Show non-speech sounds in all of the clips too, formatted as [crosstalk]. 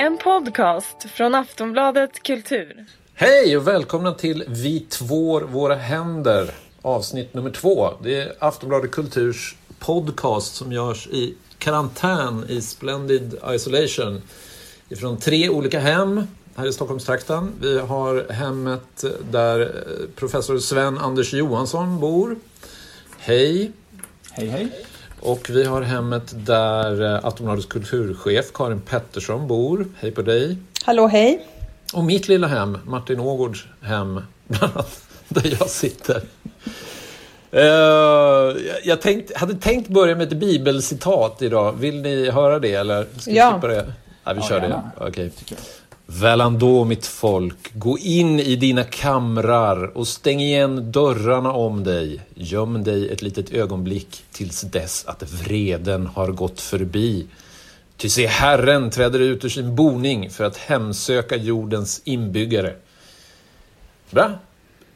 En podcast från Aftonbladet Kultur. Hej och välkomna till Vi tvår våra händer avsnitt nummer två. Det är Aftonbladet Kulturs podcast som görs i karantän i Splendid Isolation ifrån tre olika hem här i Stockholmstrakten. Vi har hemmet där professor Sven Anders Johansson bor. Hej! Hej hej! Och vi har hemmet där Aftonbladets kulturchef Karin Pettersson bor. Hej på dig! Hallå hej! Och mitt lilla hem, Martin Ågårds hem, bland annat, [laughs] där jag sitter. Uh, jag tänkt, hade tänkt börja med ett bibelcitat idag. Vill ni höra det eller? Ska ja. Vi det? Ja, vi Ja, kör gärna. det. Okej. Väl ändå, mitt folk, gå in i dina kamrar och stäng igen dörrarna om dig. Göm dig ett litet ögonblick tills dess att vreden har gått förbi. Ty se, Herren träder ut ur sin boning för att hemsöka jordens inbyggare. Bra.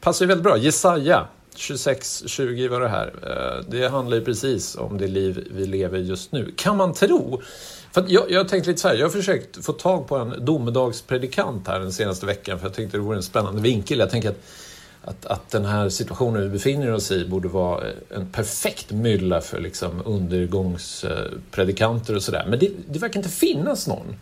Passar ju väldigt bra. Jesaja 26-20 var det här. Eh, det handlar ju precis om det liv vi lever just nu. Kan man tro? För jag, jag har tänkt lite så här, jag har försökt få tag på en domedagspredikant här den senaste veckan för jag tänkte det vore en spännande vinkel. Jag tänker att, att, att den här situationen vi befinner oss i borde vara eh, en perfekt mylla för liksom undergångspredikanter och sådär. Men det, det verkar inte finnas någon.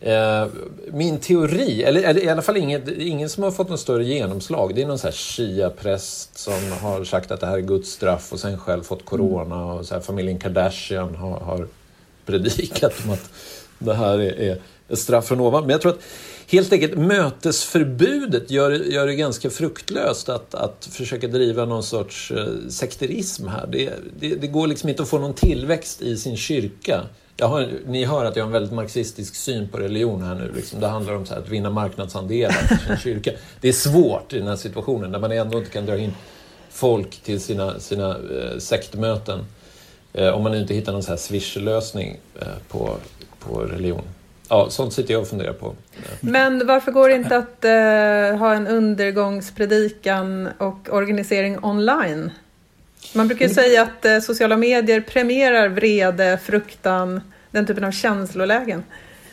Eh, min teori, eller, eller i alla fall ingen, ingen som har fått något större genomslag, det är någon så här shia-präst som har sagt att det här är Guds straff och sen själv fått corona och så här, familjen Kardashian har, har predikat om att det här är, är ett straff från ovan. Men jag tror att helt enkelt mötesförbudet gör, gör det ganska fruktlöst att, att försöka driva någon sorts eh, sekterism här. Det, det, det går liksom inte att få någon tillväxt i sin kyrka. Jag har, ni hör att jag har en väldigt marxistisk syn på religion här nu. Liksom. Det handlar om så här, att vinna marknadsandelar för sin kyrka. Det är svårt i den här situationen där man ändå inte kan dra in folk till sina, sina eh, sektmöten. Eh, om man inte hittar någon så här swish-lösning eh, på, på religion. Ja, sånt sitter jag och funderar på. Men varför går det inte att eh, ha en undergångspredikan och organisering online? Man brukar ju säga att eh, sociala medier premierar vrede, fruktan, den typen av känslolägen.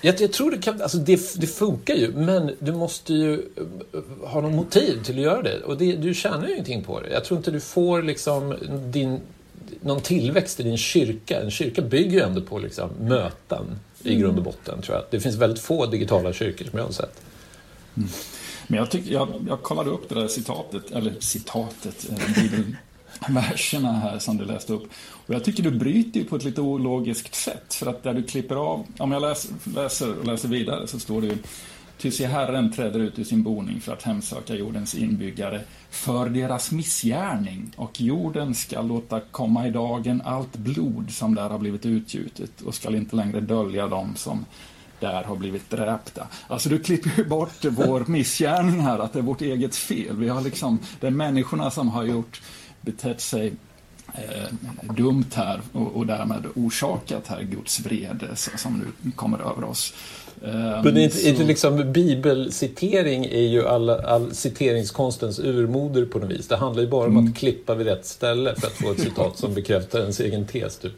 Jag, jag tror det kan, alltså det, det funkar ju, men du måste ju eh, ha någon motiv till att göra det. Och det, du tjänar ju ingenting på det. Jag tror inte du får liksom din, någon tillväxt i din kyrka. En kyrka bygger ju ändå på liksom möten i grund och botten, tror jag. Det finns väldigt få digitala kyrkor som jag har sett. Men jag, tyck, jag, jag kollade upp det där citatet, eller citatet, eh, bibelverserna [laughs] här som du läste upp. Och jag tycker du bryter ju på ett lite ologiskt sätt. För att där du klipper av, om jag läser, läser och läser vidare så står det ju Ty se Herren träder ut ur sin boning för att hemsöka jordens inbyggare för deras missgärning och jorden ska låta komma i dagen allt blod som där har blivit utgjutet och skall inte längre dölja dem som där har blivit dräpta. Alltså du klipper ju bort vår [laughs] missgärning här, att det är vårt eget fel. Vi har liksom, det är människorna som har gjort, betett sig eh, dumt här och, och därmed orsakat här Guds vrede som nu kommer över oss. Eh, Men det är inte, så- inte liksom, bibelcitering är ju alla, all citeringskonstens urmoder på något vis. Det handlar ju bara om att klippa vid rätt ställe för att få ett citat som bekräftar ens egen tes. Typ.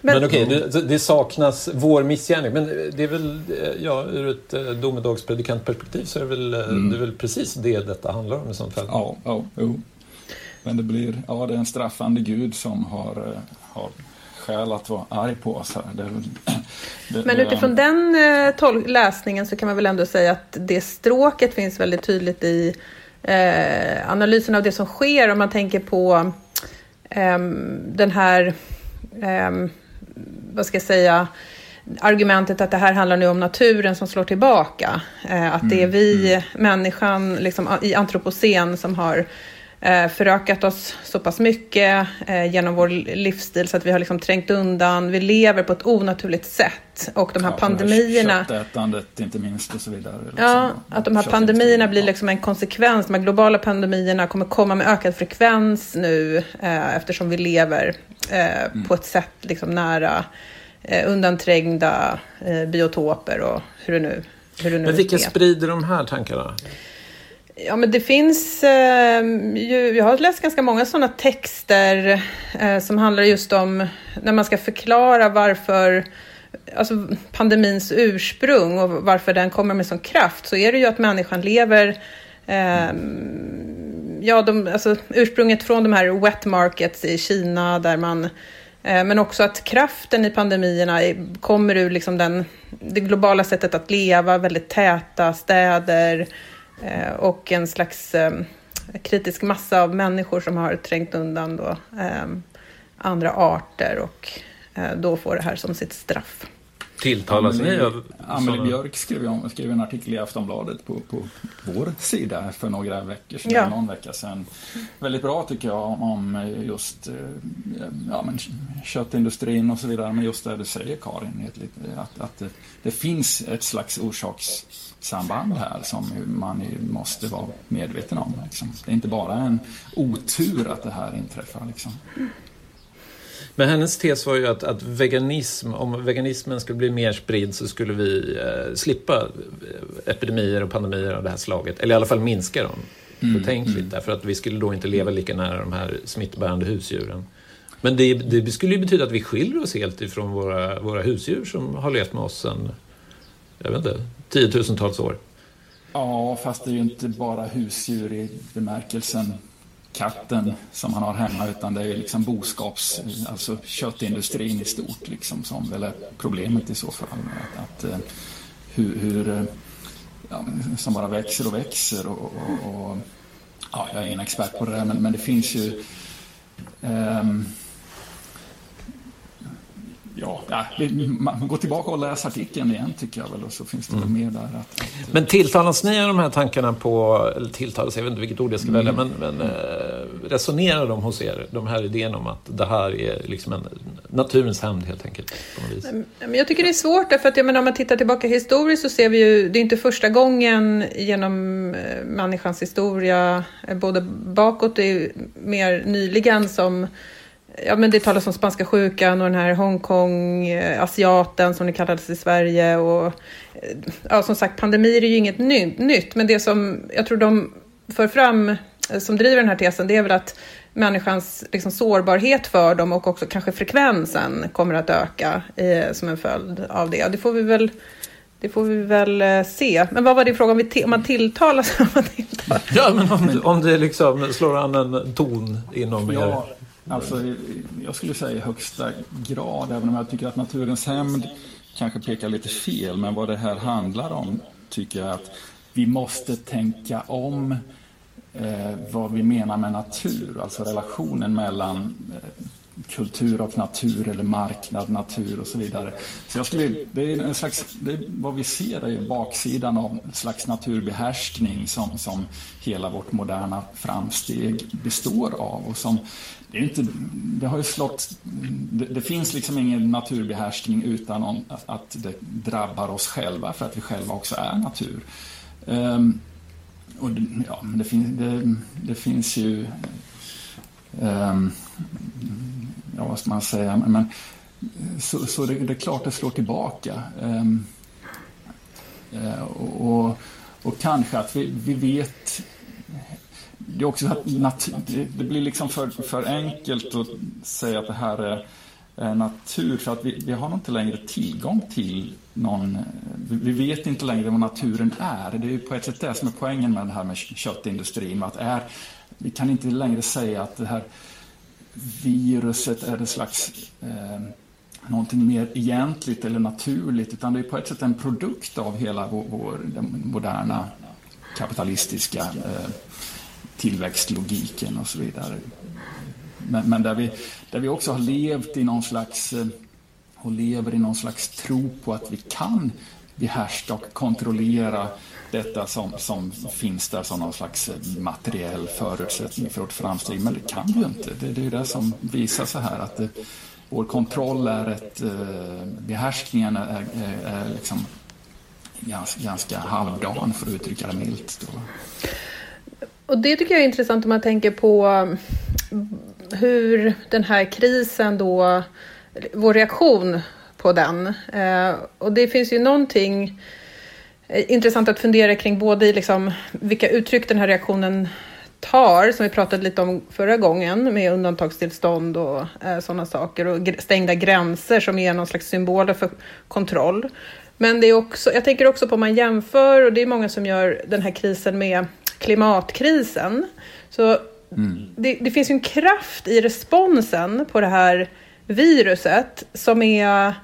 Men, Men- okej, det, det saknas vår missgärning. Men det är väl, eh, ja, ur ett eh, domedagspredikantperspektiv så är det väl, eh, det är väl precis det detta handlar om i sånt fall. Ja, ja, jo. Men det blir, ja det är en straffande gud som har, har skäl att vara arg på oss här. Det [clears throat] det, Men utifrån den eh, läsningen så kan man väl ändå säga att det stråket finns väldigt tydligt i eh, analysen av det som sker om man tänker på ehm, den här, ehm, vad ska jag säga, argumentet att det här handlar nu om naturen som slår tillbaka. Eh, att det är vi, människan, liksom, i antropocen som har eh, förökat oss så pass mycket eh, genom vår livsstil så att vi har liksom trängt undan, vi lever på ett onaturligt sätt. Och de här ja, pandemierna, Köttätandet inte minst och så vidare. liksom. Ja, att de här pandemierna blir liksom en konsekvens. De här globala pandemierna kommer komma med ökad frekvens nu eh, eftersom vi lever eh, på ett sätt liksom nära eh, undanträngda eh, biotoper och hur det nu, hur det nu Men vilka är. sprider de här tankarna? Ja, men det finns eh, ju, jag har läst ganska många sådana texter eh, som handlar just om när man ska förklara varför alltså pandemins ursprung och varför den kommer med sån kraft så är det ju att människan lever eh, ja, de, alltså, ursprunget från de här wet markets i Kina där man eh, men också att kraften i pandemierna kommer ur liksom den, det globala sättet att leva, väldigt täta städer eh, Eh, och en slags eh, kritisk massa av människor som har trängt undan då, ehm, andra arter och eh, då får det här som sitt straff. Tilltalas ni av... Amelie Björk skrev, om, skrev en artikel i Aftonbladet på, på vår sida för några veckor sedan, ja. någon vecka sedan. Väldigt bra tycker jag om just eh, ja, men, köttindustrin och så vidare. Men just det du säger Karin, att, att det, det finns ett slags orsakssamband här som man måste vara medveten om. Liksom. Det är inte bara en otur att det här inträffar. Liksom. Men hennes tes var ju att, att veganism, om veganismen skulle bli mer spridd så skulle vi eh, slippa eh, epidemier och pandemier av det här slaget. Eller i alla fall minska dem mm, betänkligt. Mm. Därför att vi skulle då inte leva lika nära de här smittbärande husdjuren. Men det, det skulle ju betyda att vi skiljer oss helt ifrån våra, våra husdjur som har levt med oss sedan, jag vet inte, tiotusentals år. Ja, fast det är ju inte bara husdjur i bemärkelsen katten som man har hemma utan det är liksom boskaps, alltså köttindustrin i stort liksom som väl är problemet i så fall. Att, att eh, hur, hur eh, ja, som bara växer och växer och, och, och, ja, jag är ingen expert på det där men, men det finns ju um, ja, man går tillbaka och läser artikeln igen tycker jag väl och så finns det mm. mer där. Att, att, men tilltalas ni av de här tankarna på, eller tilltalas, jag vet inte vilket ord jag ska välja, mm. men, men eh, resonerar de hos er, de här idéerna om att det här är liksom en naturens hämnd helt enkelt? Men jag tycker det är svårt därför att jag menar, om man tittar tillbaka historiskt så ser vi ju, det är inte första gången genom eh, människans historia, eh, både bakåt och mer nyligen som Ja, men det talas om spanska sjukan och den här Hongkong-asiaten eh, som det kallades i Sverige. Och, ja, som sagt, pandemier är ju inget nytt, men det som jag tror de för fram, som driver den här tesen, det är väl att människans liksom, sårbarhet för dem och också kanske frekvensen kommer att öka eh, som en följd av det. Det får vi väl det får vi väl se. Men vad var det frågan om, om man tilltalas? ja, men om, [laughs] om det liksom slår an en ton inom ja, er Alltså, jag skulle säga i högsta grad, även om jag tycker att naturens hämnd kanske pekar lite fel. Men vad det här handlar om tycker jag att vi måste tänka om eh, vad vi menar med natur, alltså relationen mellan eh, kultur och natur eller marknad, natur och så vidare. Så jag skulle, det är en slags, det, vad vi ser är baksidan av en slags naturbehärskning som, som hela vårt moderna framsteg består av och som det, är inte, det har ju slått... Det, det, finns liksom ingen naturbehärskning utan om, att det drabbar oss själva för att vi själva också är natur. Um, och ja, det, fin, det, det finns ju... Um, ja, vad ska man säga? Men, så, så det, det, är klart det slår tillbaka. Um, och, och, och, kanske att vi, vi vet det är också att det blir liksom för, för enkelt att säga att det här är Eh, natur för att vi, vi har inte längre tillgång till någon, eh, vi vet inte längre vad naturen är. Det är ju på ett sätt det som är poängen med det här med köttindustrin. Att är, vi kan inte längre säga att det här viruset är ett slags eh, någonting mer egentligt eller naturligt utan det är på ett sätt en produkt av hela vår, vår moderna kapitalistiska eh, tillväxtlogiken och så vidare. Men, men, där, vi, där vi också har levt i någon slags eh, och lever i någon slags tro på att vi kan behärska och kontrollera detta som, som finns där som någon slags eh, materiell förutsättning för vårt framsteg. Men det kan vi ju inte. Det, det är ju det som visar sig här att det, vår kontroll är ett... Behärskningen är, är, är liksom ganska, ganska halvdan för att uttrycka det milt. Då. Och det tycker jag är intressant om man tänker på hur den här krisen då, vår reaktion på den. Eh, och det finns ju någonting eh, intressant att fundera kring både i liksom vilka uttryck den här reaktionen tar, som vi pratade lite om förra gången, med undantagstillstånd och eh, sådana saker och stängda gränser som är någon slags symboler för kontroll. Men det är också, jag tänker också på om man jämför, och det är många som gör den här krisen med klimatkrisen. Så mm. det, det finns ju en kraft i responsen på det här viruset som är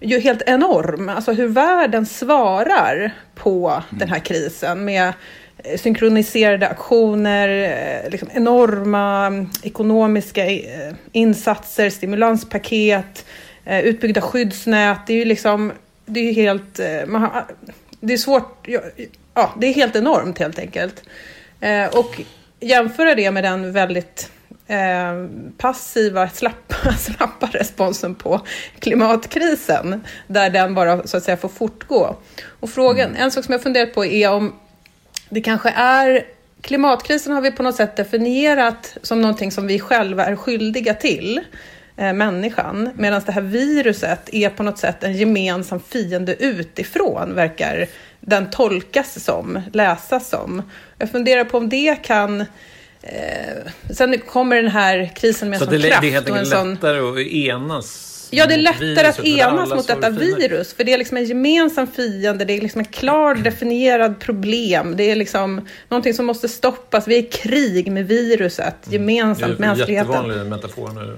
ju helt enorm. Alltså hur världen svarar på mm. den här krisen med eh, synkroniserade aktioner, eh, liksom enorma ekonomiska eh, insatser, stimulanspaket, utbyggda skyddsnät. Det är ju liksom, det är helt, har, det är svårt, ja, det är helt enormt helt enkelt. Och jämföra det med den väldigt eh, passiva, slappa, [laughs] slappa responsen på klimatkrisen, där den bara så att säga får fortgå. Och frågan, mm. en sak som jag funderat på är om det kanske är Klimatkrisen har vi på något sätt definierat som någonting som vi själva är skyldiga till, människan, medan det här viruset är på något sätt en gemensam fiende utifrån, verkar den tolkas som, läsas som. Jag funderar på om det kan Eh, sen kommer den här krisen med så en sån kraft. Det är helt enkelt lättare att enas Ja, det är lättare att enas mot detta virus. För det är liksom en gemensam fiende, det är liksom ett klart definierad problem. Det är liksom någonting som måste stoppas. Vi är i krig med viruset, mm. gemensamt, mm. mänskligheten. Jättevanlig metafor nu.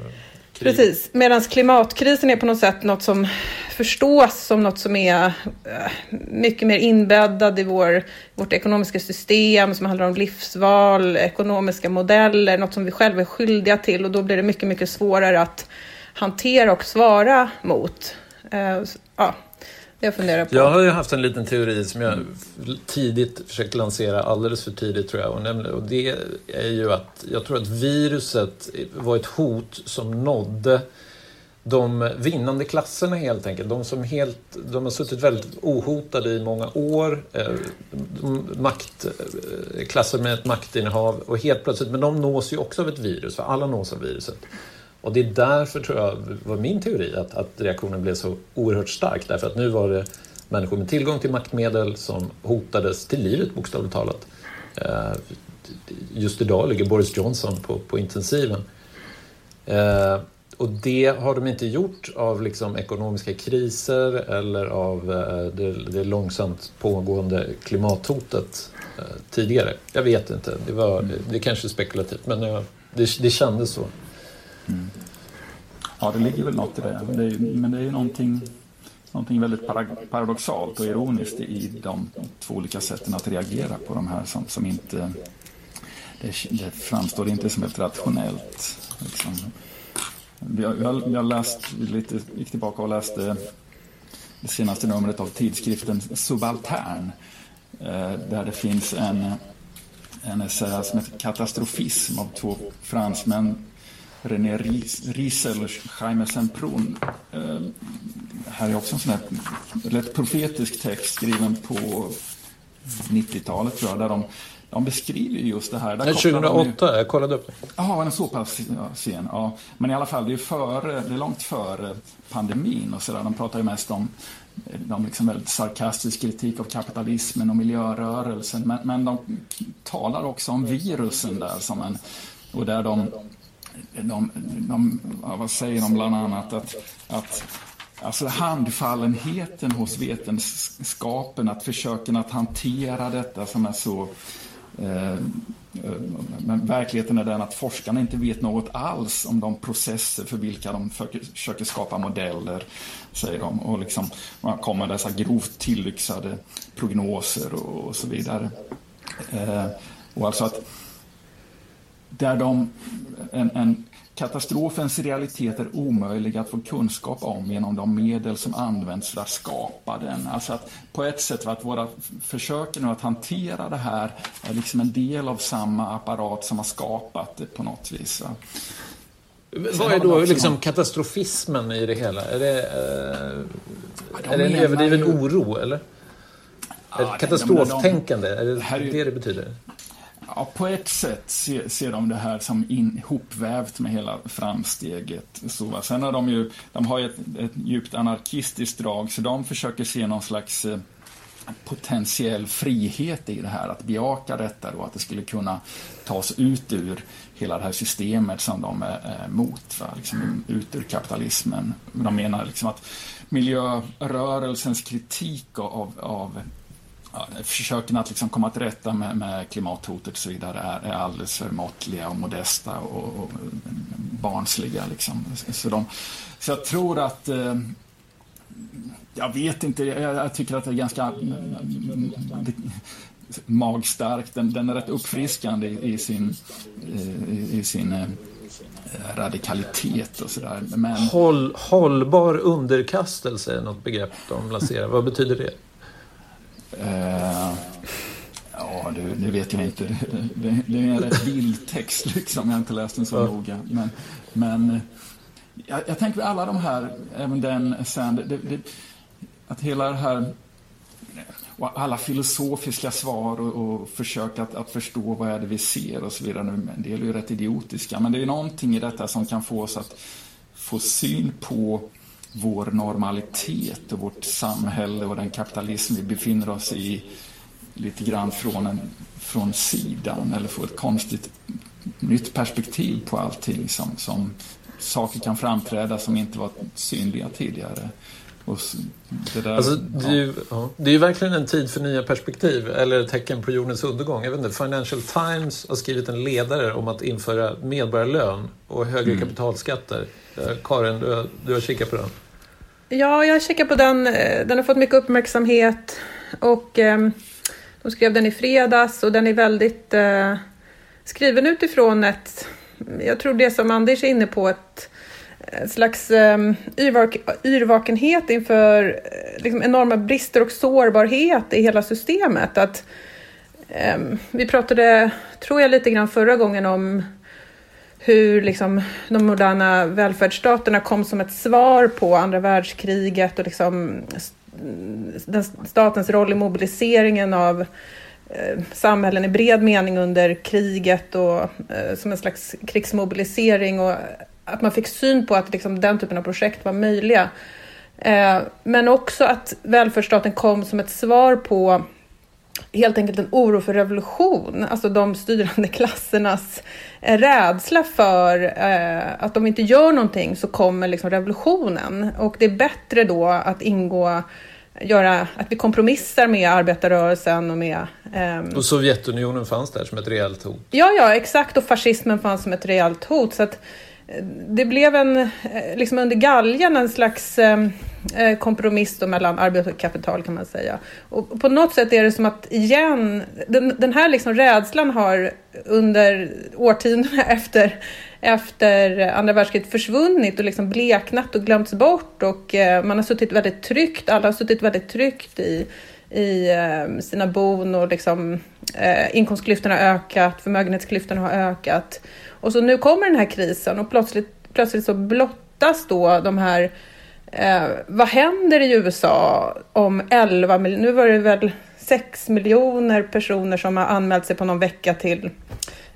Krig. Precis, medan klimatkrisen är på något sätt något som förstås som något som är eh, mycket mer inbäddad i vår, vårt ekonomiska system, som handlar om livsval, ekonomiska modeller, något som vi själva är skyldiga till och då blir det mycket, mycket svårare att hantera och svara mot. Uh, det jag funderar på. Jag har ju haft en liten teori som jag tidigt försökt lansera, alldeles för tidigt tror jag. Och det är ju att jag tror att viruset var ett hot som nådde de vinnande klasserna helt enkelt. De som helt, de har suttit väldigt ohotade i många år. Eh, makt, eh, klasser med ett maktinnehav och helt plötsligt, men de nås ju också av ett virus, för alla nås av viruset. Och det är därför, tror jag, var min teori, att, att reaktionen blev så oerhört stark. Därför att nu var det människor med tillgång till maktmedel som hotades till livet, bokstavligt talat. Eh, just idag ligger Boris Johnson på, på intensiven. Eh, och det har de inte gjort av liksom ekonomiska kriser eller av eh, det, det långsamt pågående klimathotet tidigare. Jag vet inte, det, var, det kanske är spekulativt men det, det kändes så. Mm. Ja, det ligger väl något i det. det är, men det är ju någonting, någonting väldigt paradoxalt och ironiskt i de två olika sätten att reagera på de här som, som inte... Det, det framstår inte som helt rationellt. Liksom. Jag, jag, jag läst lite, gick tillbaka och läste det senaste numret av tidskriften Subaltern. Eh, där det finns en, en essä som heter Katastrofism av två fransmän René Riesel och Jaime Semprun. Eh, här är också en sån här rätt profetisk text skriven på 90-talet tror jag, där de, de beskriver just det här. Där 2008, de, jag kollade upp det. Ja, den är så pass sen. Ja. Men i alla fall, det är, före, det är långt före pandemin och sådär. De pratar ju mest om de liksom väldigt sarkastisk kritik av kapitalismen och miljörörelsen. Men, men de talar också om virusen där som en, och där de de, de, vad säger de bland annat? Att, att Alltså handfallenheten hos vetenskapen, att försöken att hantera detta som är så... Eh, eh men verkligheten är den att forskarna inte vet något alls om de processer för vilka de försöker skapa modeller, säger de. Och liksom, man kommer dessa grovt tillyxade prognoser och, och så vidare. Eh, och alltså att där de, en, en katastrofens realiteter är omöjliga att få kunskap om genom de medel som används för att skapa den. Alltså att på ett sätt att våra försök nu att hantera det här är liksom en del av samma apparat som har skapat det på något vis. Vad är då liksom katastrofismen i det hela? Är det, eh, är det en överdriven ju... oro, eller? Ja, katastroftänkande, är det det det betyder? Ja, på ett sätt ser, ser de det här som ihopvävt med hela framsteget. Så, sen har de ju, de har ett, ett djupt anarkistiskt drag, så de försöker se någon slags eh, potentiell frihet i det här, att bejaka detta då, att det skulle kunna tas ut ur hela det här systemet som de är emot, va? Liksom, ut ur kapitalismen. De menar liksom att miljörörelsens kritik av, av försöken att liksom komma till rätta med, med klimathotet och så vidare är, är alldeles för måttliga och modesta och, och barnsliga. Liksom. Så, de, så jag tror att eh, jag vet inte, jag, jag, tycker att det är ganska mm, mm, magstarkt. Den, den är rätt uppfriskande i, i sin, eh, i, i sin eh, radikalitet och sådär. Men... Håll, hållbar underkastelse är något begrepp de lanserar. Vad betyder det? Uh, ja, det, det, vet jag inte. Det, det, är en rätt vild text, liksom. Jag har inte läst den så ja. noga. Men, men jag, jag tänker alla de här, även den sen, att hela det här och alla filosofiska svar och, och försök att, att, förstå vad är det vi ser och så vidare. En del är ju rätt idiotiska, men det är någonting i detta som kan få oss att få syn på vår normalitet och vårt samhälle och den kapitalism vi befinner oss i lite grann från, en, från sidan eller få ett konstigt nytt perspektiv på allting som, som saker kan framträda som inte var synliga tidigare. Det, där, alltså, det, är ju, ja. det är ju verkligen en tid för nya perspektiv eller tecken på jordens undergång. Jag vet inte, Financial Times har skrivit en ledare om att införa medborgarlön och högre mm. kapitalskatter. Eh, Karin, du, du har kikat på den? Ja, jag har kikat på den. Eh, den har fått mycket uppmärksamhet och eh, de skrev den i fredags och den är väldigt eh, skriven utifrån ett, jag tror det som Anders är inne på, ett eh, slags eh, yrvak yrvakenhet inför eh, liksom enorma brister och sårbarhet i hela systemet. Att, ehm, vi pratade, tror jag, lite grann förra gången om hur liksom, de moderna välfärdsstaterna kom som ett svar på andra världskriget och liksom, den, statens roll i mobiliseringen av eh, samhällen i bred mening under kriget och eh, som en slags krigsmobilisering och att man fick syn på att liksom, den typen av projekt var möjliga. Eh, men också att välfärdsstaten kom som ett svar på helt enkelt en oro för revolution, alltså de styrande [laughs] klassernas eh, rädsla för eh, att de inte gör någonting så kommer liksom revolutionen. Och det är bättre då att ingå göra, att vi kompromissar med arbetarrörelsen och med... Eh, och Sovjetunionen fanns där som ett reellt hot? Ja, ja, exakt. Och fascismen fanns som ett reellt hot. Så att det blev en, eh, liksom under galgen en slags eh, eh kompromiss mellan arbete och kapital kan man säga. Och på något sätt är det som att igen, den, den här liksom rädslan har under årtiondena [laughs] efter, efter andra världskriget försvunnit och liksom bleknat och glömts bort och eh, man har suttit väldigt tryggt, alla har suttit väldigt tryggt i i sina bon och liksom, eh, inkomstklyftorna har ökat, förmögenhetsklyftorna har ökat. Och så nu kommer den här krisen och plötsligt, plötsligt så blottas då de här eh, vad händer i USA om 11 miljoner, nu var det väl 6 miljoner personer som har anmält sig på någon vecka till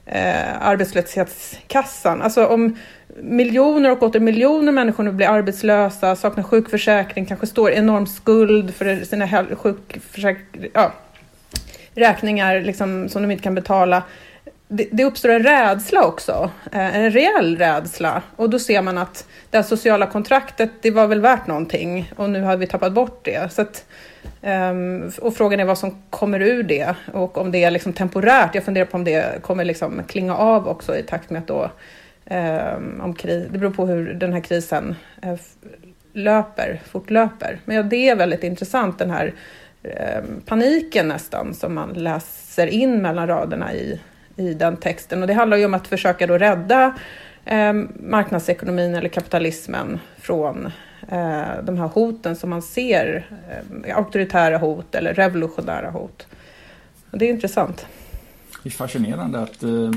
eh, arbetslöshetskassan. Alltså om miljoner och åter miljoner människor nu blir arbetslösa, saknar sjukförsäkring, kanske står enorm skuld för sina sjukförsäkring, ja, räkningar liksom, som de inte kan betala det, det uppstår en rädsla också, eh, en reell rädsla. Och då ser man att det här sociala kontraktet, det var väl värt någonting och nu har vi tappat bort det. Så att, ehm, och frågan är vad som kommer ur det och om det är liksom temporärt. Jag funderar på om det kommer liksom klinga av också i takt med att då, ehm, om kris, det beror på hur den här krisen eh, löper, fortlöper. Men ja, det är väldigt intressant den här ehm, paniken nästan som man läser in mellan raderna i i den texten. Och det handlar ju om att försöka då rädda eh, marknadsekonomin eller kapitalismen från eh, de här hoten som man ser, eh, auktoritära hot eller revolutionära hot. Och det är intressant. Det är fascinerande att eh, uh,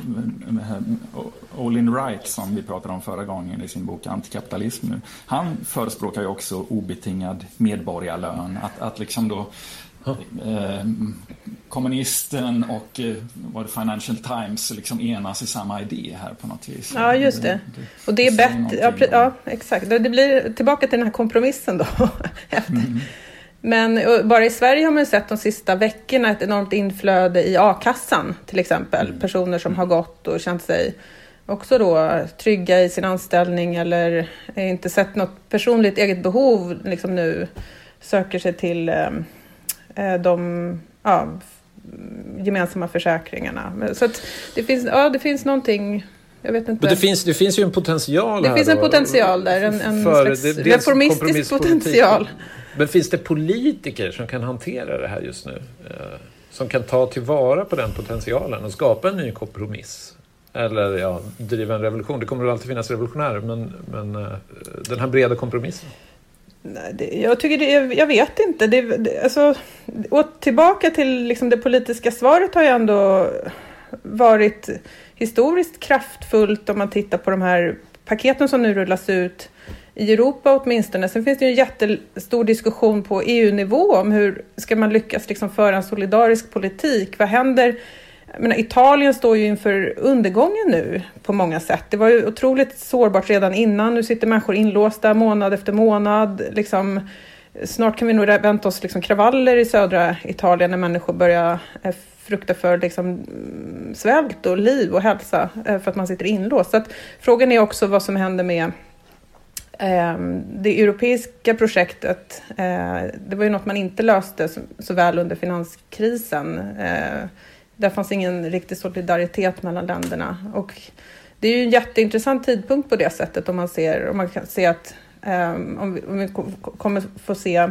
Olin Wright, som vi pratade om förra gången i sin bok Antikapitalism, nu, han förespråkar ju också obetingad medborgarlön. Att, att liksom då Eh, kommunisten och eh, vad Financial Times liksom enas i samma idé här på något vis. Ja, just det. Och det är bättre, ja, ja, exakt. Det blir tillbaka till den här kompromissen då. [laughs] mm. Men bara i Sverige har man sett de sista veckorna ett enormt inflöde i a-kassan till exempel. Mm. Personer som har gått och känt sig också då trygga i sin anställning eller inte sett något personligt eget behov liksom nu söker sig till eh, de ja, gemensamma försäkringarna. Så det, finns, ja, det finns någonting jag vet inte. Men det finns, det finns ju en potential det här. Det finns en potential där, en, en slags det, reformistisk potential. Men finns det politiker som kan hantera det här just nu? Eh, som kan ta tillvara på den potentialen och skapa en ny kompromiss? Eller ja, driva en revolution. Det kommer alltid finnas revolutionärer, men, men eh, den här breda kompromissen? Nej, det, jag tycker det, jag vet inte. Det, det, alltså, och tillbaka till liksom det politiska svaret har ju ändå varit historiskt kraftfullt om man tittar på de här paketen som nu rullas ut i Europa åtminstone. Sen finns det ju en jättestor diskussion på EU-nivå om hur ska man lyckas liksom föra en solidarisk politik? Vad händer? Menar, Italien står ju inför undergången nu på många sätt. Det var ju otroligt sårbart redan innan. Nu sitter människor inlåsta månad efter månad. Liksom, snart kan vi nog vänta oss liksom kravaller i södra Italien när människor börjar eh, frukta för liksom, svält och liv och hälsa eh, för att man sitter inlåst. Så att, frågan är också vad som händer med eh, det europeiska projektet. Det var ju något man inte löste så väl under finanskrisen. Där fanns ingen riktig solidaritet mellan länderna. Och det är ju en jätteintressant tidpunkt på det sättet om man ser, om man kan se att um, om, vi, om vi kommer få se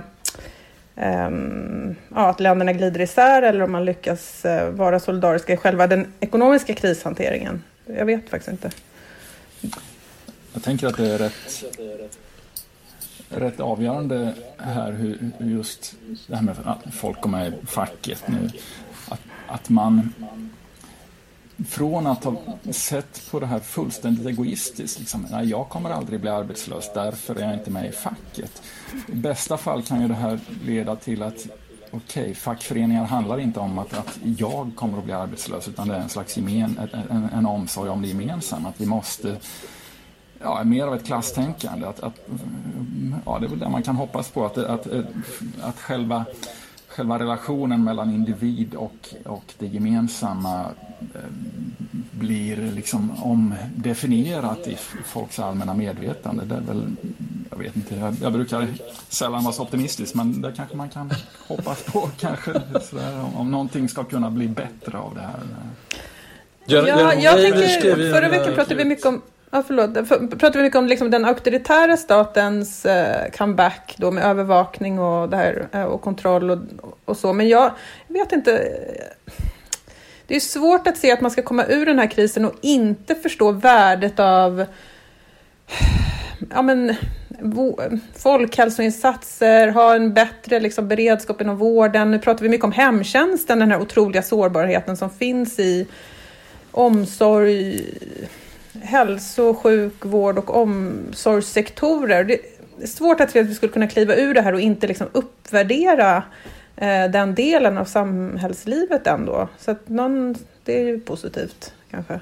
um, ja, att länderna glider isär eller om man lyckas uh, vara solidariska i själva den ekonomiska krishanteringen. Jag vet faktiskt inte. Jag tänker att det är rätt, rätt avgörande här hur, just det här med att folk går med i facket nu att man från att ha sett på det här fullständigt egoistiskt, liksom, nej, jag kommer aldrig bli arbetslös, därför är jag inte med i facket. I bästa fall kan ju det här leda till att okej, okay, fackföreningar handlar inte om att, att jag kommer att bli arbetslös, utan det är en slags gemen, en, en omsorg om det gemensamma, att vi måste ja, mer av ett klasstänkande. Att, att, ja, det är väl det man kan hoppas på, att, att, att själva själva relationen mellan individ och, och det gemensamma eh, blir liksom omdefinierat i folks allmänna medvetande. Det är väl, jag vet inte, jag, jag brukar sällan vara så optimistisk men det kanske man kan hoppas på [laughs] kanske sådär, om, om någonting ska kunna bli bättre av det här. Ja, jag tänker, förra veckan pratade vi mycket om Ja, förlåt. Pratar vi mycket om liksom den auktoritära statens eh, comeback då med övervakning och, det här, eh, och kontroll och, och så. Men jag, jag vet inte. Eh, det är svårt att se att man ska komma ur den här krisen och inte förstå värdet av ja, men, folkhälsoinsatser, ha en bättre liksom, beredskap inom vården. Nu pratar vi mycket om hemtjänsten, den här otroliga sårbarheten som finns i omsorg, hälso-, sjukvård och omsorgssektorer. Det är svårt att vi skulle kunna kliva ur det här och inte liksom uppvärdera eh, den delen av samhällslivet ändå. Så att någon, det är ju positivt kanske.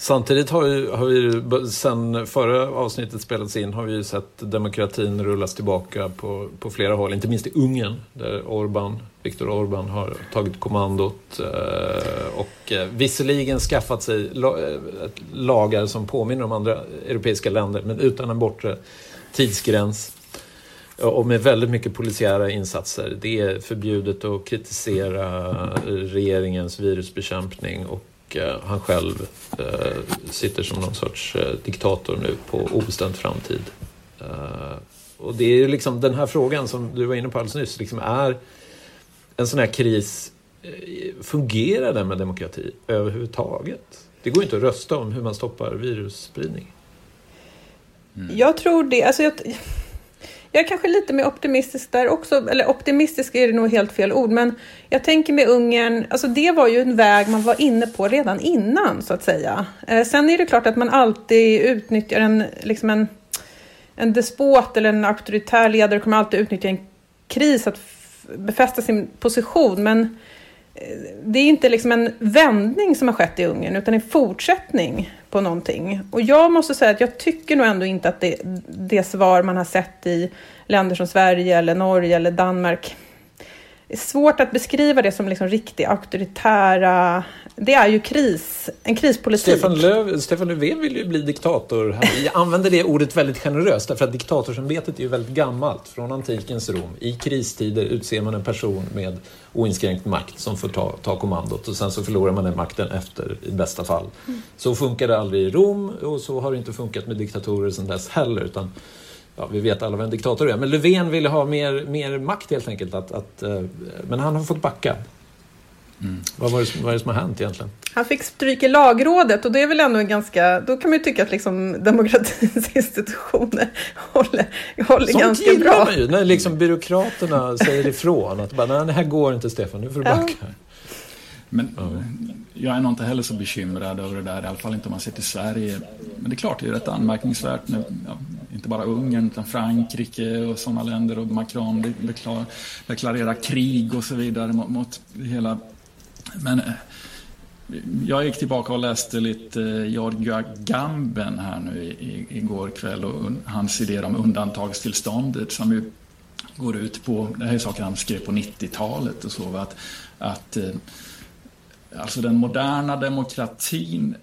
Samtidigt har vi, har vi sen förra avsnittet spelats in har vi ju sett demokratin rullas tillbaka på, på flera håll, inte minst i Ungern där Orban, Viktor Orban har tagit kommandot eh, och eh, visserligen skaffat sig eh, lagar som påminner om andra europeiska länder men utan en bortre tidsgräns och med väldigt mycket polisiära insatser. Det är förbjudet att kritisera regeringens virusbekämpning och och eh, han själv eh, sitter som någon sorts eh, diktator nu på obestämd framtid. och det är ju liksom den här frågan som du var inne på alldeles nyss, liksom är en sån här kris, fungerar den med demokrati överhuvudtaget? Det går inte att rösta om hur man stoppar virusspridning. Mm. Jag tror det. Alltså jag, jag är kanske lite mer optimistisk där också, eller optimistisk är det nog helt fel ord, men jag tänker med Ungern, alltså det var ju en väg man var inne på redan innan så att säga. Eh, sen är det klart att man alltid utnyttjar en, liksom en, en despot eller en auktoritär ledare kommer alltid utnyttja en kris att befästa sin position, men eh, det är inte liksom en vändning som har skett i Ungern utan en fortsättning på någonting. Och jag måste säga att jag tycker nog ändå inte att det, det svar man har sett i länder som Sverige eller Norge eller Danmark det är svårt att beskriva det som liksom riktigt auktoritära... Det är ju kris, en krispolitik. Stefan, Löf, Stefan Löfven vill ju bli diktator. Jag använder det ordet väldigt generöst därför att diktatorsämbetet är ju väldigt gammalt. Från antikens Rom. I kristider utser man en person med oinskränkt makt som får ta, ta kommandot och sen så förlorar man den makten efter i bästa fall. Mm. Så funkar det aldrig i Rom och så har det inte funkat med diktatorer sedan dess heller. Utan ja, vi vet alla vad en diktator är. Men Löfven ville ha mer, mer makt helt enkelt. Att, att, uh, men han har fått backa. Mm. Vad, var det, vad är det som har hänt egentligen? Han fick stryk i lagrådet och det är väl ändå en ganska, då kan man ju tycka att liksom demokratins [laughs] institutioner håller, håller Sånt ganska bra. Sånt man ju, när liksom byråkraterna säger ifrån att bara, nej det här går inte Stefan, nu får du backa. Ja. Men jag är nog inte heller så bekymrad över det där, i alla fall inte om man ser till Sverige. Men det är klart, det är rätt anmärkningsvärt när ja, inte bara Ungern utan Frankrike och sådana länder och Macron deklar, deklarerar krig och så vidare mot, mot hela... Men eh, jag gick tillbaka och läste lite eh, Georg Gamben här nu i, igår kväll och hans idéer om undantagstillståndet som ju går ut på, det här är saker han skrev på 90-talet och så, att, att eh, Alltså den moderna demokratin,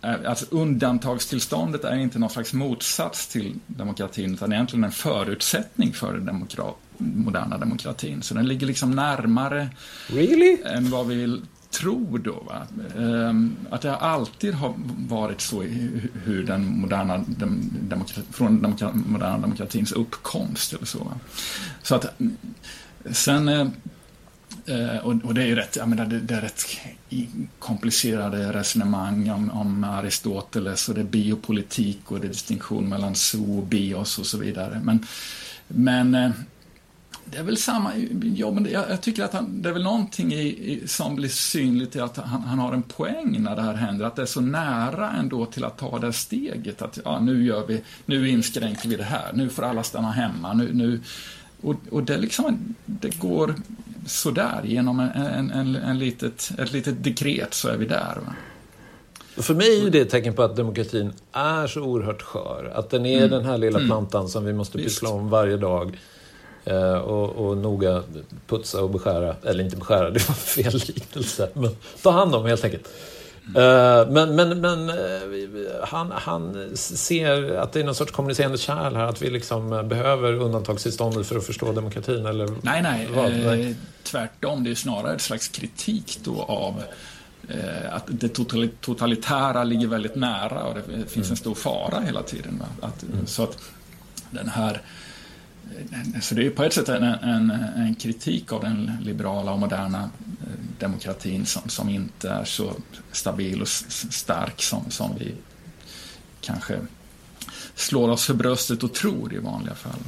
alltså undantagstillståndet är inte någon slags motsats till demokratin utan egentligen en förutsättning för den demokrat, moderna demokratin. Så den ligger liksom närmare really? än vad vi vill tro då. Va? Ehm, att det alltid har varit så hur den moderna demokrati, från den moderna demokratins uppkomst eller så. Va? Så att sen Eh, Eh, och, det är ju rätt, jag menar, det, är rätt komplicerade resonemang om, om, Aristoteles och det är biopolitik och det är distinktion mellan zoo och bios och så vidare. Men, men eh, det är väl samma, ja, men jag, jag tycker att han, det är väl någonting i, i, som blir synligt i att han, han, har en poäng när det här händer, att det är så nära ändå till att ta det steget att ja, nu gör vi, nu inskränker vi det här, nu får alla stanna hemma, nu, nu och, och det, liksom, det går sådär genom en, en, en, en litet, ett litet dekret så är vi där. Va? För mig är det ett tecken på att demokratin är så oerhört skör. Att den är mm. den här lilla mm. plantan som vi måste pyssla om varje dag. Eh, och, och noga putsa och beskära. Eller inte beskära, [laughs] det var fel liknelse. Men ta hand om helt enkelt. Uh, men men, men uh, han, han ser att det är någon sorts kommunicerande kärl här, att vi liksom behöver undantagstillståndet för att förstå demokratin, eller? Nej, nej. nej. Eh, tvärtom. Det är snarare ett slags kritik då av eh, att det totalitära ligger väldigt nära och det finns en stor fara hela tiden. Att, mm. Så att den här så det är på ett sätt en, en, en, kritik av den liberala och moderna eh, demokratin som, som inte är så stabil och stark som, som vi kanske slår oss för bröstet och tror i vanliga fall.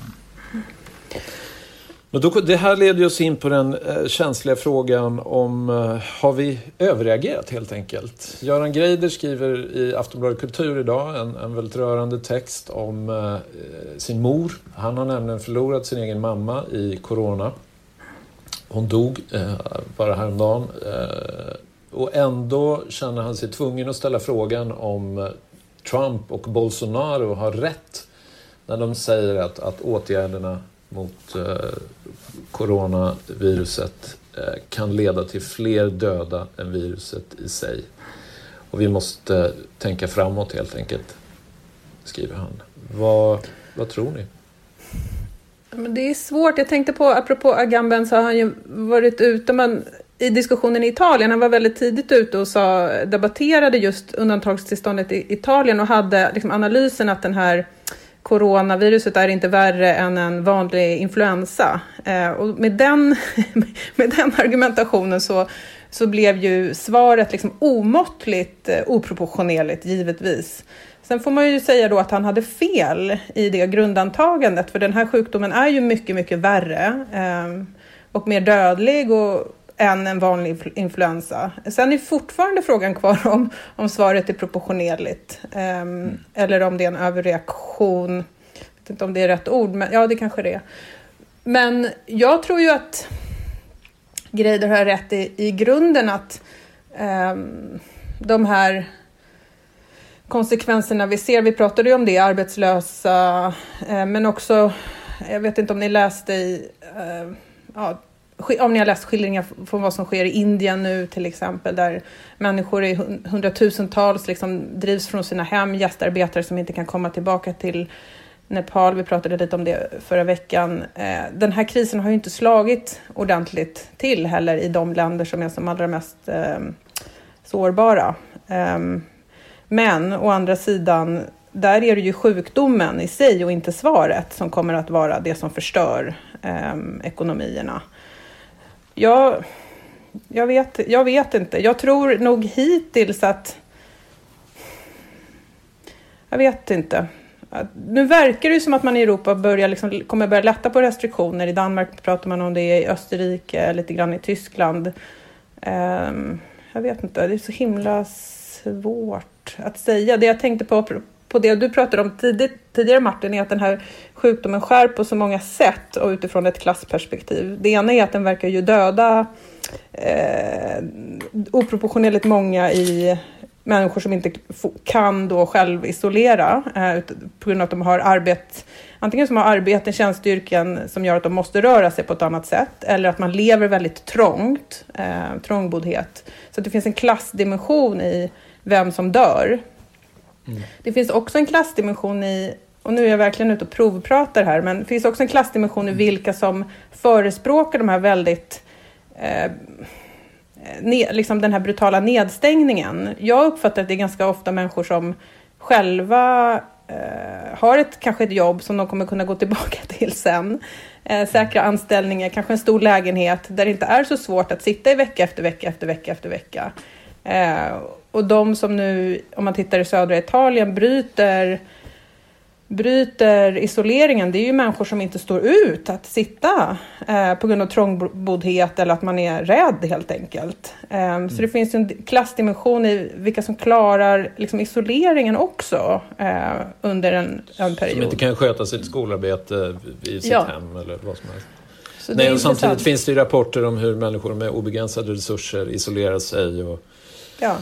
Men då, det här leder oss in på den eh, känsliga frågan om eh, har vi överreagerat helt enkelt? Göran Greider skriver i Aftonbladet Kultur idag en, en väldigt rörande text om eh, sin mor. Han har nämligen förlorat sin egen mamma i corona. Hon dog eh, bara häromdagen. Eh, och ändå känner han sig tvungen att ställa frågan om eh, Trump och Bolsonaro har rätt när de säger att, att åtgärderna mot eh, coronaviruset eh, kan leda till fler döda än viruset i sig. Och vi måste tänka framåt helt enkelt, skriver han. Vad, vad tror ni? Men det är svårt. Jag tänkte på, apropå Agamben, så har han ju varit ute, men i diskussionen i Italien, han var väldigt tidigt ute och sa, debatterade just undantagstillståndet i Italien och hade liksom analysen att den här coronaviruset är inte värre än en vanlig influensa. Eh, och med den, [laughs] med den argumentationen så, så blev ju svaret liksom omåttligt eh, oproportionerligt, givetvis. Sen får man ju säga då att han hade fel i det grundantagandet, för den här sjukdomen är ju mycket, mycket värre eh, och mer dödlig och än en vanlig influensa. Sen är fortfarande frågan kvar om, om svaret är proportionerligt um, mm. eller om det är en överreaktion. Jag vet inte om det är rätt ord, men ja, det kanske det är. Men jag tror ju att Greider har rätt i, i grunden att eh, de här konsekvenserna vi ser, vi pratade ju om det, arbetslösa, eh, men också, jag vet inte om ni läste i, eh, ja, om ni har läst skildringar från vad som sker i Indien nu till exempel, där människor i hundratusentals liksom drivs från sina hem, gästarbetare som inte kan komma tillbaka till Nepal, vi pratade lite om det förra veckan. Eh, den här krisen har ju inte slagit ordentligt till heller i de länder som är som allra mest ehm, sårbara. Ehm, men å andra sidan, där är det ju sjukdomen i sig och inte svaret som kommer att vara det som förstör ehm, ekonomierna. Jag, jag, vet, jag vet inte. Jag tror nog hittills att... Jag vet inte. Nu verkar det ju som att man i Europa börjar liksom, kommer börja lätta på restriktioner. I Danmark pratar man om det, i Österrike, lite grann i Tyskland. Um, jag vet inte, det är så himla svårt att säga. Det jag tänkte på, på det du pratade om tidigt, tidigare Martin, är att den här sjukdomen skär på så många sätt och utifrån ett klassperspektiv. Det ena är att den verkar ju döda eh, oproportionerligt många i människor som inte kan då själv isolera eh, på grund av att de har arbete, antingen som har arbeten, tjänstyrken som gör att de måste röra sig på ett annat sätt eller att man lever väldigt trångt, eh, trångboddhet. Så det finns en klassdimension i vem som dör. Mm. Det finns också en klassdimension i, och nu är jag verkligen ute och provpratar här, men det finns också en klassdimension i vilka som förespråkar de här väldigt eh, ne, liksom den här brutala nedstängningen. Jag uppfattar att det är ganska ofta människor som själva eh, har ett, kanske ett jobb som de kommer kunna gå tillbaka [laughs] till sen. Eh, säkra anställningar, kanske en stor lägenhet där det inte är så svårt att sitta i vecka efter vecka efter vecka efter vecka. Eh, och de som nu, om man tittar i södra Italien, bryter bryter isoleringen, det är ju människor som inte står ut att sitta eh, på grund av trångboddhet eller att man är rädd helt enkelt. Eh, mm. Så det finns en klassdimension i vilka som klarar liksom, isoleringen också eh, under en, en period. Som inte kan sköta sitt skolarbete i sitt ja. hem eller vad som helst. Nej, och samtidigt finns det rapporter om hur människor med obegränsade resurser isolerar sig och ja.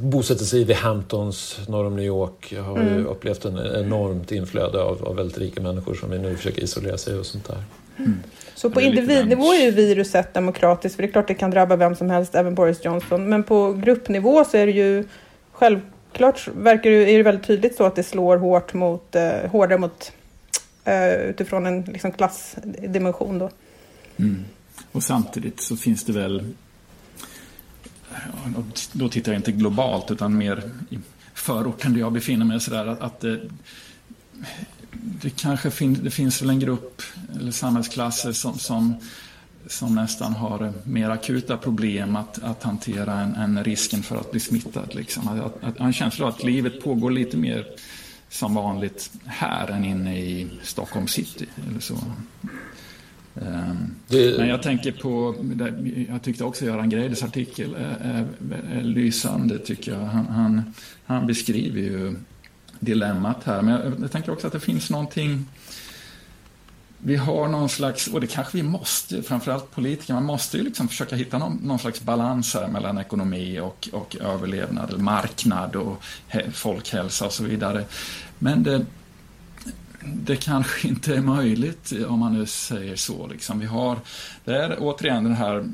bosätter sig i The Hamptons norr om New York. har mm. ju upplevt en enormt inflöde av, av väldigt rika människor som vi nu försöker isolera sig och sånt där. Mm. Så på individnivå är ju viruset demokratiskt, för det är klart det kan drabba vem som helst, även Boris Johnson. Men på gruppnivå så är det ju självklart, verkar det, är det väldigt tydligt så att det slår hårt mot, eh, hårdare mot, eh, utifrån en liksom, klassdimension. Då. Mm. Och samtidigt så finns det väl då tittar jag inte globalt utan mer i förorten där jag befinner mig. Sådär, att, att det, det kanske fin, det finns väl en grupp eller samhällsklasser som, som, som nästan har eh, mer akuta problem att, att hantera än, än risken för att bli smittad. Liksom. Att, att, en känsla av att livet pågår lite mer som vanligt här än inne i Stockholm city. Eller så. Ehm, det... Men jag tänker på, jag tyckte också Göran Greiders artikel är, är, är lysande tycker jag. Han, han, han, beskriver ju dilemmat här. Men jag, jag tänker också att det finns någonting vi har någon slags, och det kanske vi måste, framförallt politiker, man måste ju liksom försöka hitta någon, någon slags balans här mellan ekonomi och, och överlevnad, marknad och folkhälsa och så vidare. Men det, det kanske inte är möjligt om man nu säger så. Liksom. Vi har, det är återigen den här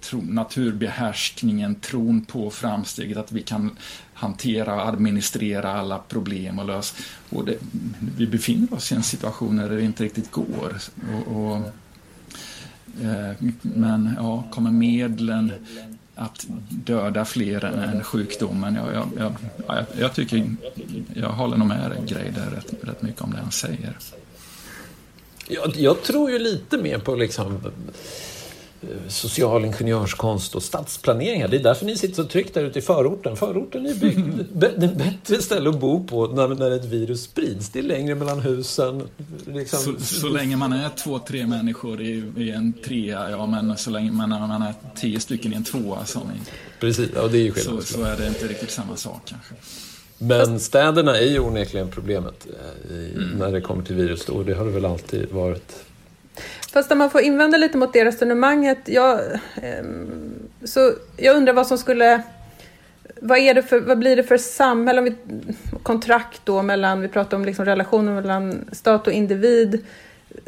tro, naturbehärskningen, tron på framsteget, att vi kan hantera och administrera alla problem och lösa. Och det, vi befinner oss i en situation där det inte riktigt går. Och, och eh, men ja, kommer medlen att döda fler än sjukdomen. Jag, jag, jag, jag, tycker, jag håller nog med Greider rätt, rätt mycket om det han säger. Jag, jag tror ju lite mer på liksom social ingenjörskonst och stadsplanering. Det är därför ni sitter så tryggt där ute i förorten. Förorten är byggd. [laughs] Det är bättre ställe att bo på när, när ett virus sprids. Det är längre mellan husen. Liksom. Så, så, länge man är två, tre människor i, i, en trea, ja men så länge man, man är tio stycken i en tvåa som i, Precis, ja, det är ju så, så är det inte riktigt samma sak kanske. Men städerna är ju onekligen problemet eh, i, mm. när det kommer till virus och det har det väl alltid varit. Fast om man får invända lite mot det resonemanget. Jag, eh, så jag undrar vad som skulle... Vad, är det för, vad blir det för samhälle, om vi, kontrakt då mellan, vi pratar om liksom relationen mellan stat och individ.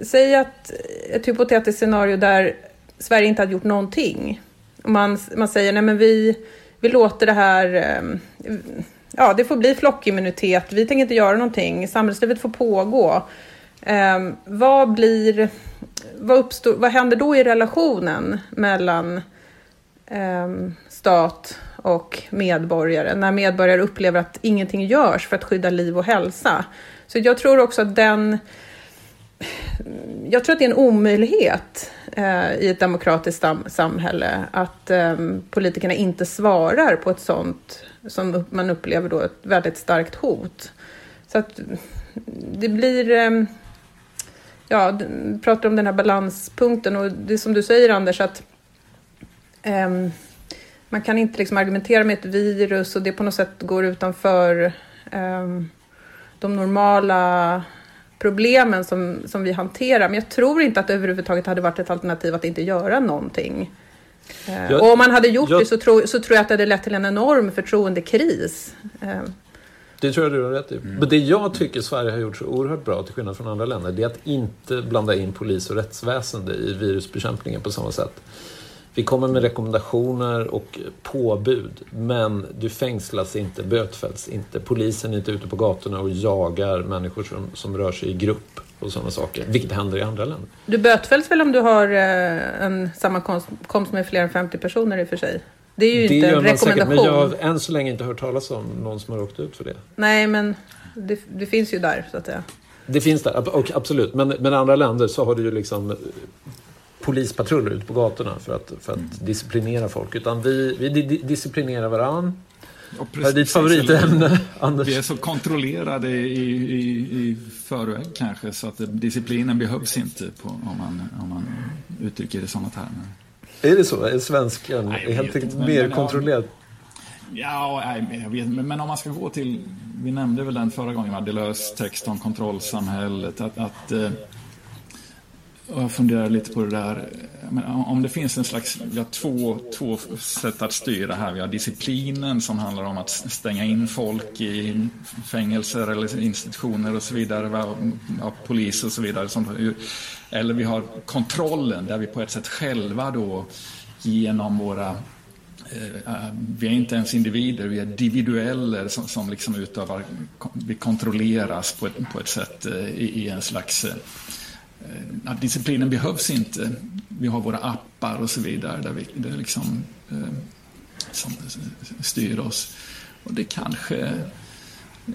Säg att ett hypotetiskt scenario där Sverige inte hade gjort någonting. Man, man säger, nej men vi, vi låter det här, ehm, ja det får bli flockimmunitet, vi tänker inte göra någonting, samhällslivet får pågå. Eh, vad blir, vad, uppstår, vad händer då i relationen mellan eh, stat och medborgare när medborgare upplever att ingenting görs för att skydda liv och hälsa? Så jag tror också att den jag tror att det är en omöjlighet eh, i ett demokratiskt sam samhälle att eh, politikerna inte svarar på ett sånt som man upplever då ett väldigt starkt hot. Så att det blir... Eh, ja, pratar om den här balanspunkten och det är som du säger Anders att ehm, man kan inte liksom argumentera med ett virus och det på något sätt går utanför ehm, de normala problemen som, som vi hanterar. Men jag tror inte att det överhuvudtaget hade varit ett alternativ att inte göra någonting. Eh, jag, och om man hade gjort jag, det så, tro, så tror jag att det hade lett till en enorm förtroendekris. Det tror jag du har rätt i. Mm. Men det jag tycker Sverige har gjort så oerhört bra, till skillnad från andra länder, det är att inte blanda in polis och rättsväsende i virusbekämpningen på samma sätt. Vi kommer med rekommendationer och påbud, men du fängslas inte, bötfälls inte. Polisen är inte ute på gatorna och jagar människor som, som rör sig i grupp och sådana saker, vilket händer i andra länder. Du bötfälls väl om du har eh, en sammankomst med fler än 50 personer i och för sig? Det är ju det inte en rekommendation. Säkert, men jag har än så länge inte hört talas om någon som har åkt ut för det. Nej, men det, det finns ju där, så att säga. Det finns där, absolut. Men, men i andra länder så har du ju liksom polispatruller ute på gatorna för att, för att mm. disciplinera folk. Utan vi, vi disciplinerar varann. Är ditt favoritämne, Anders? Vi är [laughs] så kontrollerade i, i, i förväg kanske så att disciplinen behövs inte på, om, man, om man uttrycker det i sådana termer. Är det så? Är svenskan Nej, helt enkelt mer men, kontrollerad? Ja, nej, jag vet, men om man ska gå till, vi nämnde väl den förra gången, Delös text om kontrollsamhället, att, att eh, och jag funderar lite på det där. Men om det finns en slags, vi har två, två sätt att styra här. Vi har disciplinen som handlar om att stänga in folk i fängelser eller institutioner och så vidare. Ja, polis och så vidare. Eller vi har kontrollen där vi på ett sätt själva då genom våra eh, eh, vi är inte ens individer, vi är individueller som, som liksom utövar, vi kontrolleras på ett, på ett sätt eh, i, i en slags eh, att eh, disciplinen behövs inte. Vi har våra appar och så vidare där vi, det liksom, eh, som styr oss. Och det kanske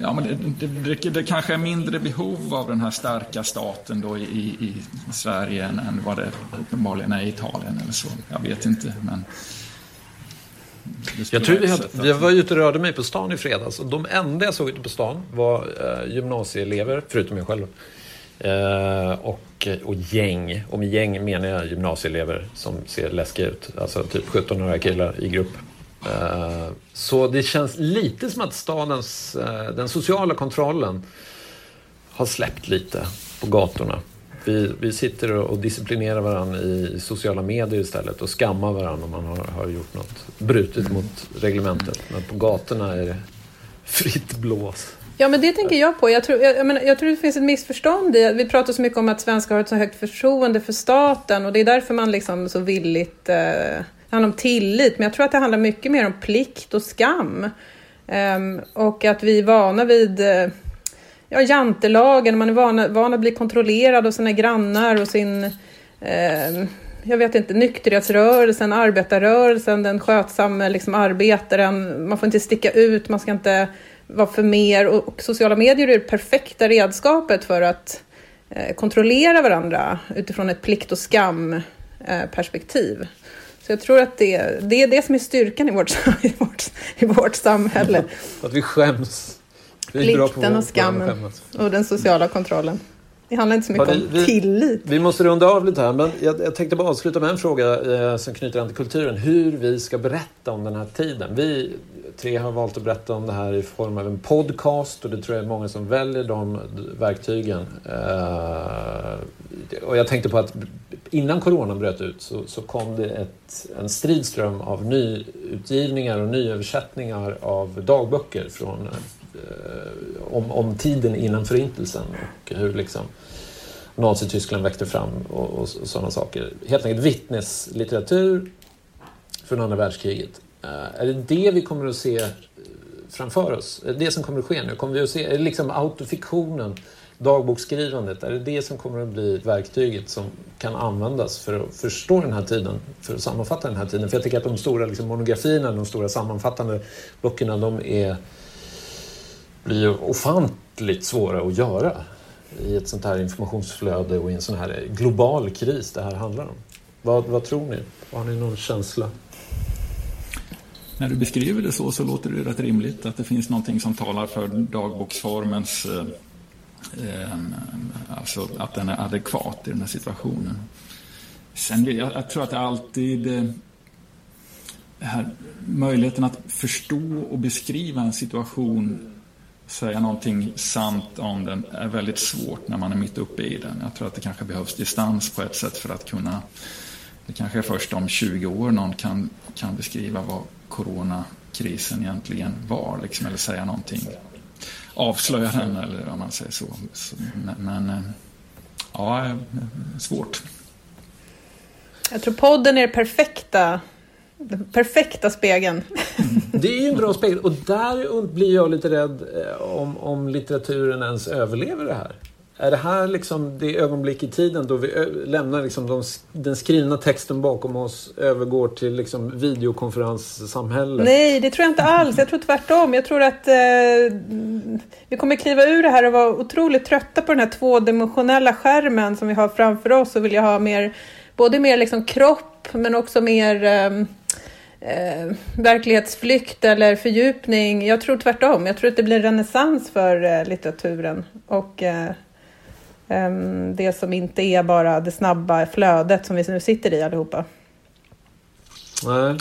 Ja, men det, det, det, kanske är mindre behov av den här starka staten då i, i Sverige än, än vad det uppenbarligen är i Italien eller så. Jag vet inte, men... Jag tror vi, hade, vi var ute och rörde mig på stan i fredags och de enda jag såg ute på stan var eh, gymnasieelever, förutom jag själv. Eh, och, och gäng. Och med gäng menar jag gymnasieelever som ser läskiga ut. Alltså typ 17 killar i grupp. Eh, så det känns lite som att stadens, eh, den sociala kontrollen har släppt lite på gatorna. Vi, vi sitter och disciplinerar varandra i sociala medier istället och skammar varandra om man har, har gjort något brutit mot reglementet. Men på gatorna är det fritt blås. Ja, men det tänker jag på. Jag tror, jag, menar, jag tror det finns ett missförstånd i Vi pratar så mycket om att svenskar har ett så högt förtroende för staten och det är därför man liksom så villigt... Eh, det handlar om tillit, men jag tror att det handlar mycket mer om plikt och skam. Um, och att vi är vana vid eh, ja, jantelagen, man är van, van att bli kontrollerad av sina grannar och sin... Eh, jag vet inte, nykterhetsrörelsen, arbetarrörelsen, den skötsamme liksom, arbetaren. Man får inte sticka ut, man ska inte vara för mer och, sociala medier är det perfekta redskapet för att eh, kontrollera varandra utifrån ett plikt och skam eh. Så jag tror att det, det är det som är styrkan i vårt, [laughs] i vårt, i vårt samhälle. [laughs] att vi skäms. Vi Plikten och skammen och den sociala kontrollen. Det handlar inte så mycket vi, om tillit. Vi måste runda av lite här, men jag, jag tänkte bara avsluta med en fråga eh, som knyter an till kulturen. Hur vi ska berätta om den här tiden. Vi tre har valt att berätta om det här i form av en podcast och det tror jag är många som väljer de verktygen. Eh, och jag tänkte på att innan coronan bröt ut så, så kom det ett, en stridström av nyutgivningar och nyöversättningar av dagböcker från, eh, om, om tiden innan Förintelsen och hur liksom Nazityskland växte fram och, och, och sådana saker. Helt enkelt vittneslitteratur från andra världskriget. Eh, är det det vi kommer att se eh, framför oss? Är det det som kommer att ske nu? Kommer vi att se, är det liksom autofiktionen, dagboksskrivandet, är det det som kommer att bli verktyget som kan användas för att förstå den här tiden, för att sammanfatta den här tiden? För jag tycker att de stora liksom, monografierna, de stora sammanfattande böckerna, de är, blir ofantligt svåra att göra i ett sånt här informationsflöde och i en sån här global kris det här handlar om. Vad, vad tror ni? Har ni någon känsla? När du beskriver det så, så låter det rätt rimligt att det finns någonting som talar för dagboksformens eh, eh, alltså att den är adekvat i den här situationen. Sen, jag, jag tror att det alltid eh, här, möjligheten att förstå och beskriva en situation säga någonting sant om den är väldigt svårt när man är mitt uppe i den. Jag tror att det kanske behövs distans på ett sätt för att kunna det kanske är först om 20 år någon kan, kan beskriva vad coronakrisen egentligen var, liksom, eller säga någonting. Avslöja den, eller om man säger så. Men, men eh, ja, svårt. Jag tror podden är det perfekta den perfekta spegeln. Det är ju en bra spegel och där blir jag lite rädd eh, om, om litteraturen ens överlever det här. Är det här liksom det ögonblick i tiden då vi lämnar liksom de, den skrivna texten bakom oss övergår till liksom videokonferenssamhället? Nej, det tror jag inte alls. Jag tror tvärtom. Jag tror att eh, vi kommer kliva ur det här och vara otroligt trötta på den här tvådimensionella skärmen som vi har framför oss och vilja ha mer, både mer liksom kropp men också mer eh, eh, verklighetsflykt eller fördjupning. Jag tror tvärtom. Jag tror att det blir en renässans för eh, litteraturen. Och eh, det som inte är bara det snabba flödet som vi nu sitter i allihopa. Nej.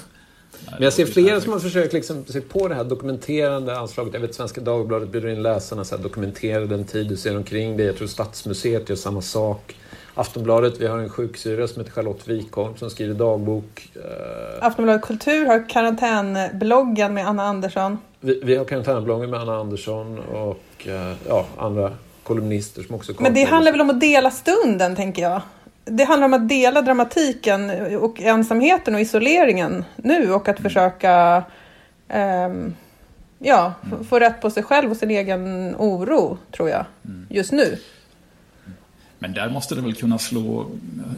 Men jag ser flera som har försökt liksom se på det här dokumenterande anslaget. Jag vet Svenska Dagbladet bjuder in läsarna att dokumentera den tid du ser omkring dig. Jag tror Stadsmuseet gör samma sak. Aftonbladet, vi har en sjuksyra som heter Charlotte Wikholm som skriver dagbok. Eh, Aftonbladet Kultur har karantänbloggen med Anna Andersson. Vi, vi har karantänbloggen med Anna Andersson och eh, ja, andra kolumnister som också Men det handlar väl om att dela stunden, tänker jag. Det handlar om att dela dramatiken och ensamheten och isoleringen nu och att mm. försöka um, ja, mm. få rätt på sig själv och sin egen oro, tror jag, mm. just nu. Men där måste det väl kunna slå,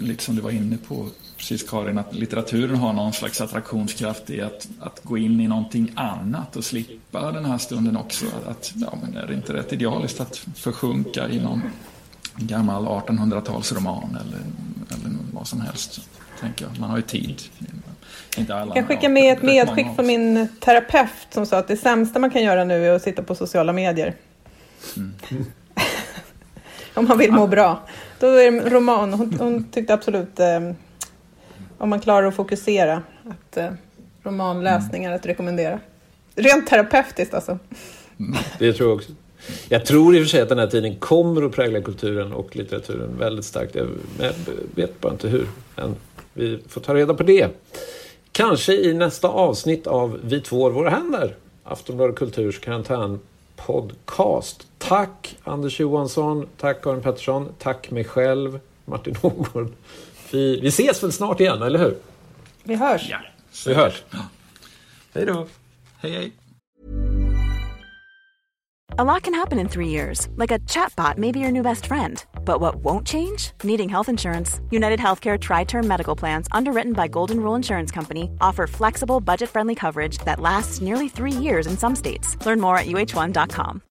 lite som du var inne på precis Karin, att litteraturen har någon slags attraktionskraft i att, att gå in i någonting annat och slippa den här stunden också. Att, ja, men är det inte rätt idealiskt att försjunka i någon gammal 1800-talsroman eller, eller vad som helst? Tänker jag. Man har ju tid. Inte alla, jag kan skicka med ett medskick från min terapeut som sa att det sämsta man kan göra nu är att sitta på sociala medier. Mm. [laughs] Om man vill må bra. Då är det roman. Hon, hon tyckte absolut eh, om man klarar att fokusera att eh, romanläsning är att rekommendera. Rent terapeutiskt alltså. [laughs] Det tror jag också. Jag tror i och för sig att den här tiden kommer att prägla kulturen och litteraturen väldigt starkt. Jag vet bara inte hur. Men vi får ta reda på det. Kanske i nästa avsnitt av Vi tvår våra händer. Aftonbladet Kulturs karantänpodcast. Tack Anders Johansson, tack Karin Pettersson, tack mig själv, Martin Ågård. Vi, vi ses väl snart igen, eller hur? Vi hörs. Ja. Vi hörs. Hej då. Hej, hej. A lot can happen in three years, like a chatbot may be your new best friend. But what won't change? Needing health insurance. United Healthcare Tri Term Medical Plans, underwritten by Golden Rule Insurance Company, offer flexible, budget friendly coverage that lasts nearly three years in some states. Learn more at uh1.com.